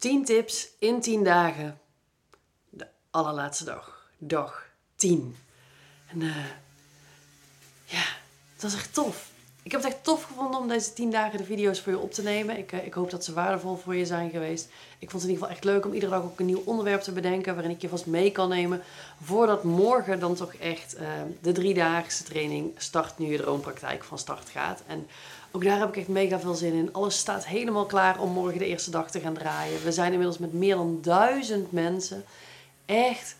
10 tips in 10 dagen. De allerlaatste dag. Dag 10. En uh, ja, dat was echt tof. Ik heb het echt tof gevonden om deze 10 dagen de video's voor je op te nemen. Ik, uh, ik hoop dat ze waardevol voor je zijn geweest. Ik vond het in ieder geval echt leuk om iedere dag ook een nieuw onderwerp te bedenken. Waarin ik je vast mee kan nemen. Voordat morgen dan toch echt uh, de driedaagse training start. Nu je droompraktijk van start gaat. En ook daar heb ik echt mega veel zin in. Alles staat helemaal klaar om morgen de eerste dag te gaan draaien. We zijn inmiddels met meer dan duizend mensen. Echt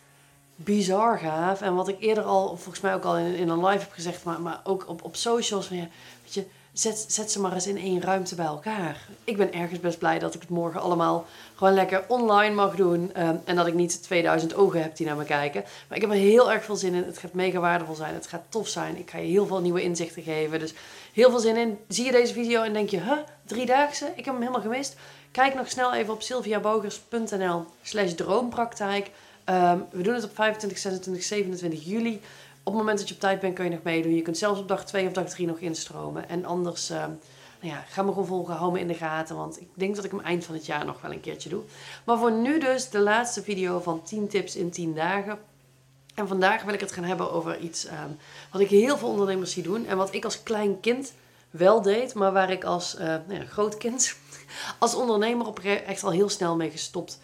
bizar gaaf. En wat ik eerder al, volgens mij ook al in, in een live heb gezegd, maar, maar ook op, op socials. Weet je, zet, zet ze maar eens in één ruimte bij elkaar. Ik ben ergens best blij dat ik het morgen allemaal gewoon lekker online mag doen. Um, en dat ik niet 2000 ogen heb die naar me kijken. Maar ik heb er heel erg veel zin in. Het gaat mega waardevol zijn. Het gaat tof zijn. Ik ga je heel veel nieuwe inzichten geven. Dus heel veel zin in. Zie je deze video en denk je, huh, driedaagse? Ik heb hem helemaal gemist. Kijk nog snel even op sylviabogers.nl slash droompraktijk. Um, we doen het op 25, 26, 27 juli. Op het moment dat je op tijd bent, kun je nog meedoen. Je kunt zelfs op dag 2 of dag 3 nog instromen. En anders, uh, nou ja, ga me gewoon volgen. Hou me in de gaten. Want ik denk dat ik hem eind van het jaar nog wel een keertje doe. Maar voor nu dus de laatste video van 10 tips in 10 dagen. En vandaag wil ik het gaan hebben over iets um, wat ik heel veel ondernemers zie doen. En wat ik als klein kind wel deed. Maar waar ik als uh, nou ja, groot kind, als ondernemer op echt al heel snel mee gestopt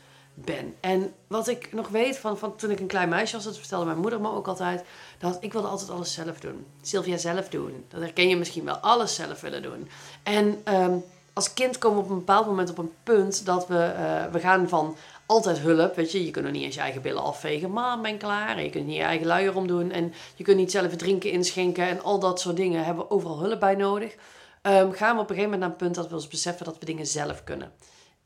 ben. En wat ik nog weet van, van toen ik een klein meisje was, dat vertelde mijn moeder me ook altijd, dat ik wilde altijd alles zelf doen. Sylvia zelf doen. Dat herken je misschien wel, alles zelf willen doen. En um, als kind komen we op een bepaald moment op een punt dat we, uh, we gaan van altijd hulp, weet je, je kunt nog niet eens je eigen billen afvegen, maar ben klaar. Je kunt niet je eigen luier omdoen en je kunt niet zelf drinken inschenken en al dat soort dingen hebben we overal hulp bij nodig. Um, gaan we op een gegeven moment naar een punt dat we ons beseffen dat we dingen zelf kunnen.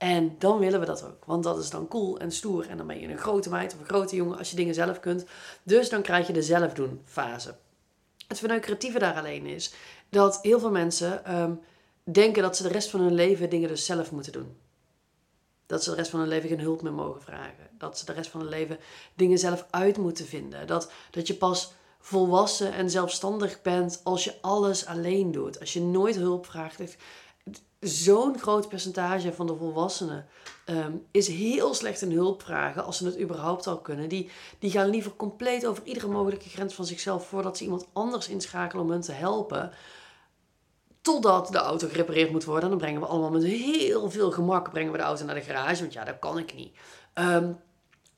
En dan willen we dat ook. Want dat is dan cool en stoer. En dan ben je een grote meid of een grote jongen als je dingen zelf kunt. Dus dan krijg je de zelfdoen fase. Het verneukeratieve daar alleen is dat heel veel mensen um, denken dat ze de rest van hun leven dingen dus zelf moeten doen. Dat ze de rest van hun leven geen hulp meer mogen vragen. Dat ze de rest van hun leven dingen zelf uit moeten vinden. Dat, dat je pas volwassen en zelfstandig bent als je alles alleen doet. Als je nooit hulp vraagt zo'n groot percentage van de volwassenen um, is heel slecht in hulp vragen als ze het überhaupt al kunnen. Die, die gaan liever compleet over iedere mogelijke grens van zichzelf voordat ze iemand anders inschakelen om hen te helpen. Totdat de auto gerepareerd moet worden. En dan brengen we allemaal met heel veel gemak brengen we de auto naar de garage. Want ja, dat kan ik niet. Um,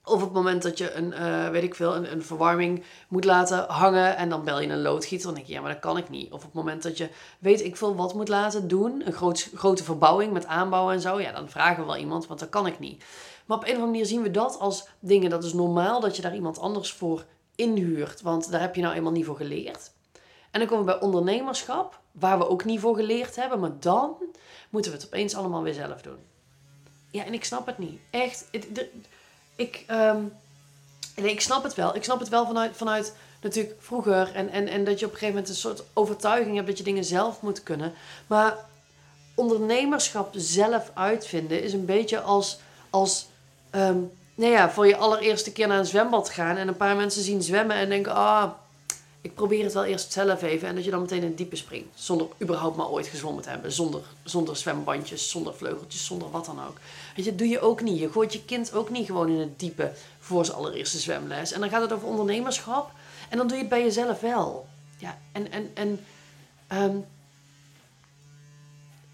of op het moment dat je een, uh, weet ik veel, een, een, verwarming moet laten hangen en dan bel je een loodgieter, dan denk je, ja, maar dat kan ik niet. Of op het moment dat je, weet ik veel, wat moet laten doen, een groot, grote verbouwing met aanbouwen en zo, ja, dan vragen we wel iemand, want dat kan ik niet. Maar op een of andere manier zien we dat als dingen, dat is normaal dat je daar iemand anders voor inhuurt, want daar heb je nou eenmaal niet voor geleerd. En dan komen we bij ondernemerschap, waar we ook niet voor geleerd hebben, maar dan moeten we het opeens allemaal weer zelf doen. Ja, en ik snap het niet. Echt, het, ik, um, nee, ik snap het wel. Ik snap het wel vanuit, vanuit natuurlijk vroeger. En, en, en dat je op een gegeven moment een soort overtuiging hebt dat je dingen zelf moet kunnen. Maar ondernemerschap zelf uitvinden is een beetje als, als um, nou ja, voor je allereerste keer naar een zwembad gaan. En een paar mensen zien zwemmen en denken, ah, ik probeer het wel eerst zelf even. En dat je dan meteen in het diepe springt. Zonder überhaupt maar ooit gezwommen te hebben. Zonder, zonder zwembandjes, zonder vleugeltjes, zonder wat dan ook. Weet je, dat doe je ook niet. Je gooit je kind ook niet gewoon in het diepe voor zijn allereerste zwemles. En dan gaat het over ondernemerschap. En dan doe je het bij jezelf wel. Ja, en, en, en um,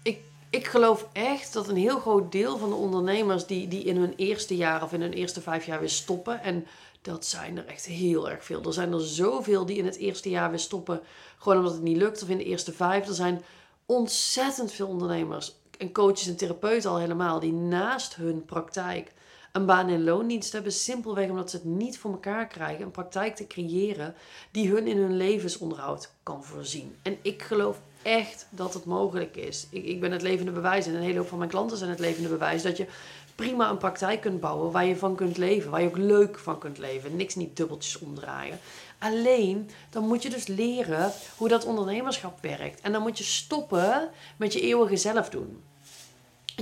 ik, ik geloof echt dat een heel groot deel van de ondernemers die, die in hun eerste jaar of in hun eerste vijf jaar weer stoppen. En dat zijn er echt heel erg veel. Er zijn er zoveel die in het eerste jaar weer stoppen. Gewoon omdat het niet lukt. Of in de eerste vijf. Er zijn ontzettend veel ondernemers. En coaches en therapeuten al helemaal. Die naast hun praktijk een baan in loondienst hebben. Simpelweg omdat ze het niet voor elkaar krijgen. Een praktijk te creëren die hun in hun levensonderhoud kan voorzien. En ik geloof echt dat het mogelijk is. Ik, ik ben het levende bewijs. En een hele hoop van mijn klanten zijn het levende bewijs. Dat je prima een praktijk kunt bouwen waar je van kunt leven. Waar je ook leuk van kunt leven. Niks niet dubbeltjes omdraaien. Alleen, dan moet je dus leren hoe dat ondernemerschap werkt. En dan moet je stoppen met je eeuwige zelf doen.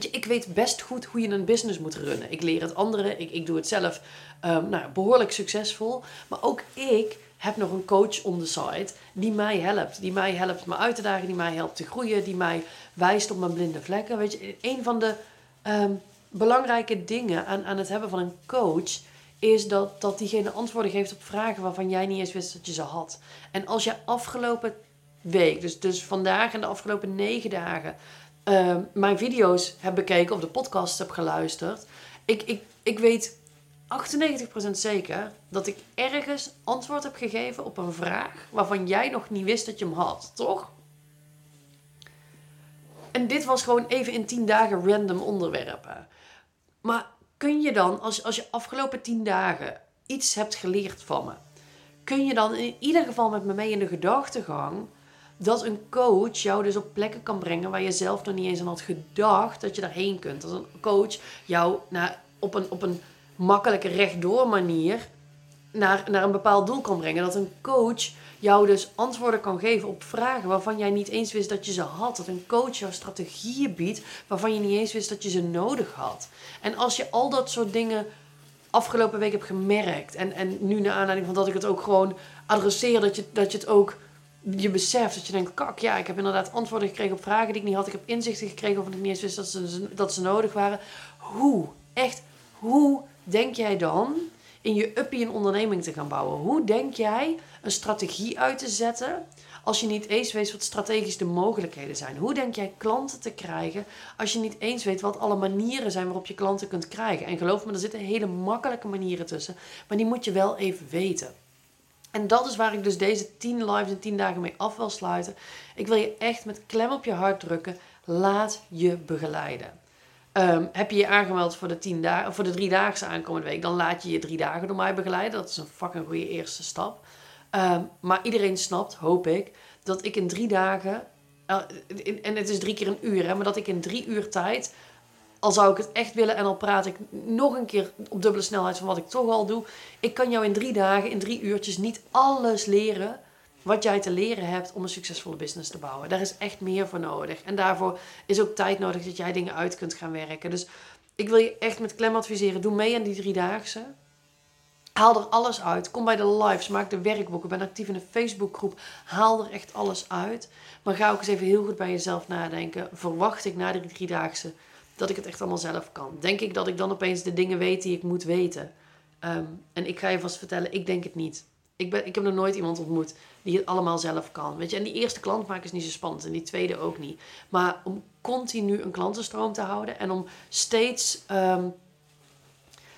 Je, ik weet best goed hoe je een business moet runnen. Ik leer het anderen, ik, ik doe het zelf um, nou, behoorlijk succesvol. Maar ook ik heb nog een coach on the side die mij helpt. Die mij helpt me uit te dagen, die mij helpt te groeien, die mij wijst op mijn blinde vlekken. Weet je, een van de um, belangrijke dingen aan, aan het hebben van een coach is dat, dat diegene antwoorden geeft op vragen waarvan jij niet eens wist dat je ze had. En als je afgelopen week, dus, dus vandaag en de afgelopen negen dagen, uh, mijn video's hebt bekeken of de podcast hebt geluisterd, ik, ik, ik weet 98% zeker dat ik ergens antwoord heb gegeven op een vraag waarvan jij nog niet wist dat je hem had, toch? En dit was gewoon even in 10 dagen random onderwerpen. Maar kun je dan, als, als je afgelopen 10 dagen iets hebt geleerd van me, kun je dan in ieder geval met me mee in de gedachtegang dat een coach jou dus op plekken kan brengen waar je zelf nog niet eens aan had gedacht dat je daarheen kunt. Dat een coach jou naar, op, een, op een makkelijke rechtdoor manier naar, naar een bepaald doel kan brengen. Dat een coach jou dus antwoorden kan geven op vragen waarvan jij niet eens wist dat je ze had. Dat een coach jou strategieën biedt waarvan je niet eens wist dat je ze nodig had. En als je al dat soort dingen afgelopen week hebt gemerkt en, en nu naar aanleiding van dat ik het ook gewoon adresseer, dat je, dat je het ook je beseft dat je denkt, kak, ja, ik heb inderdaad antwoorden gekregen op vragen die ik niet had. Ik heb inzichten gekregen of ik niet eens wist dat ze, dat ze nodig waren. Hoe? Echt, hoe denk jij dan in je uppie een onderneming te gaan bouwen? Hoe denk jij een strategie uit te zetten als je niet eens weet wat strategisch de mogelijkheden zijn? Hoe denk jij klanten te krijgen als je niet eens weet wat alle manieren zijn waarop je klanten kunt krijgen? En geloof me, er zitten hele makkelijke manieren tussen, maar die moet je wel even weten. En dat is waar ik dus deze 10 lives en 10 dagen mee af wil sluiten. Ik wil je echt met klem op je hart drukken. Laat je begeleiden. Ehm, heb je je aangemeld voor de, 10 dagen, voor de drie daagse aankomende week, dan laat je je drie dagen door mij begeleiden. Dat is een fucking goede eerste stap. Ehm, maar iedereen snapt, hoop ik, dat ik in drie dagen, uh, en het is drie keer een uur, hè, maar dat ik in drie uur tijd al zou ik het echt willen en al praat ik nog een keer op dubbele snelheid van wat ik toch al doe. Ik kan jou in drie dagen, in drie uurtjes niet alles leren wat jij te leren hebt om een succesvolle business te bouwen. Daar is echt meer voor nodig. En daarvoor is ook tijd nodig dat jij dingen uit kunt gaan werken. Dus ik wil je echt met klem adviseren. Doe mee aan die driedaagse. Haal er alles uit. Kom bij de lives. Maak de werkboeken. Ben actief in de Facebookgroep. Haal er echt alles uit. Maar ga ook eens even heel goed bij jezelf nadenken. Verwacht ik na die driedaagse dat ik het echt allemaal zelf kan? Denk ik dat ik dan opeens de dingen weet die ik moet weten? Ehm, en ik ga je vast vertellen, ik denk het niet. Ik, ben, ik heb nog nooit iemand ontmoet die het allemaal zelf kan. Weet je? En die eerste klant maken is niet zo spannend en die tweede ook niet. Maar om continu een klantenstroom te houden en om steeds, um,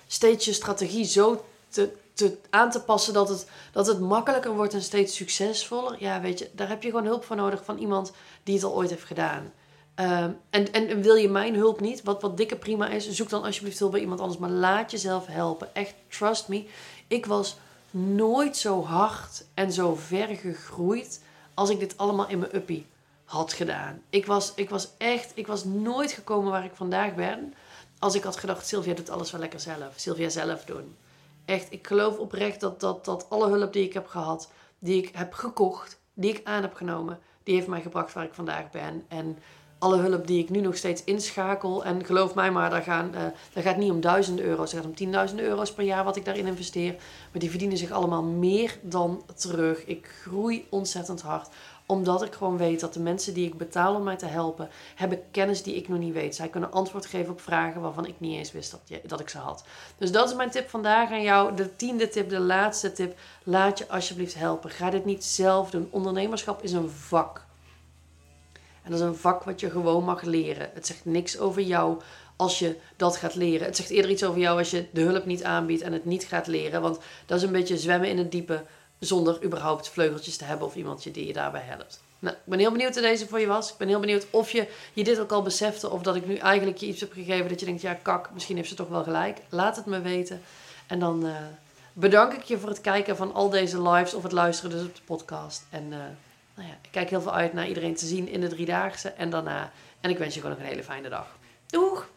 steeds je strategie zo te, te, aan te passen dat het, dat het makkelijker wordt en steeds succesvoller. Ja, weet je, daar heb je gewoon hulp voor nodig van iemand die het al ooit heeft gedaan. Ehm, en, en wil je mijn hulp niet, wat, wat dikke prima is, zoek dan alsjeblieft hulp bij iemand anders. Maar laat jezelf helpen. Echt, trust me. Ik was nooit zo hard en zo ver gegroeid als ik dit allemaal in mijn uppie had gedaan. Ik was, ik was echt, ik was nooit gekomen waar ik vandaag ben. Als ik had gedacht, Sylvia doet alles wel lekker zelf. Sylvia zelf doen. Echt, ik geloof oprecht dat, dat, dat alle hulp die ik heb gehad, die ik heb gekocht, die ik aan heb genomen, die heeft mij gebracht waar ik vandaag ben. En alle hulp die ik nu nog steeds inschakel. En geloof mij maar, daar, gaan, uh, daar gaat niet om duizenden euro's. Het gaat om tienduizenden euro's per jaar wat ik daarin investeer. Maar die verdienen zich allemaal meer dan terug. Ik groei ontzettend hard omdat ik gewoon weet dat de mensen die ik betaal om mij te helpen, hebben kennis die ik nog niet weet. Zij kunnen antwoord geven op vragen waarvan ik niet eens wist dat, je, dat ik ze had. Dus dat is mijn tip vandaag aan jou. De tiende tip, de laatste tip. Laat je alsjeblieft helpen. Ga dit niet zelf doen. Ondernemerschap is een vak. Dat is een vak wat je gewoon mag leren. Het zegt niks over jou als je dat gaat leren. Het zegt eerder iets over jou als je de hulp niet aanbiedt en het niet gaat leren. Want dat is een beetje zwemmen in het diepe zonder überhaupt vleugeltjes te hebben of iemand die je daarbij helpt. Nou, ik ben heel benieuwd hoe deze voor je was. Ik ben heel benieuwd of je, je dit ook al besefte of dat ik nu eigenlijk je iets heb gegeven dat je denkt, ja kak, misschien heeft ze toch wel gelijk. Laat het me weten. En dan uh, bedank ik je voor het kijken van al deze lives of het luisteren dus op de podcast. En... Uh, nou ja, ik kijk heel veel uit naar iedereen te zien in de driedaagse en daarna. En ik wens je gewoon nog een hele fijne dag. Doeg!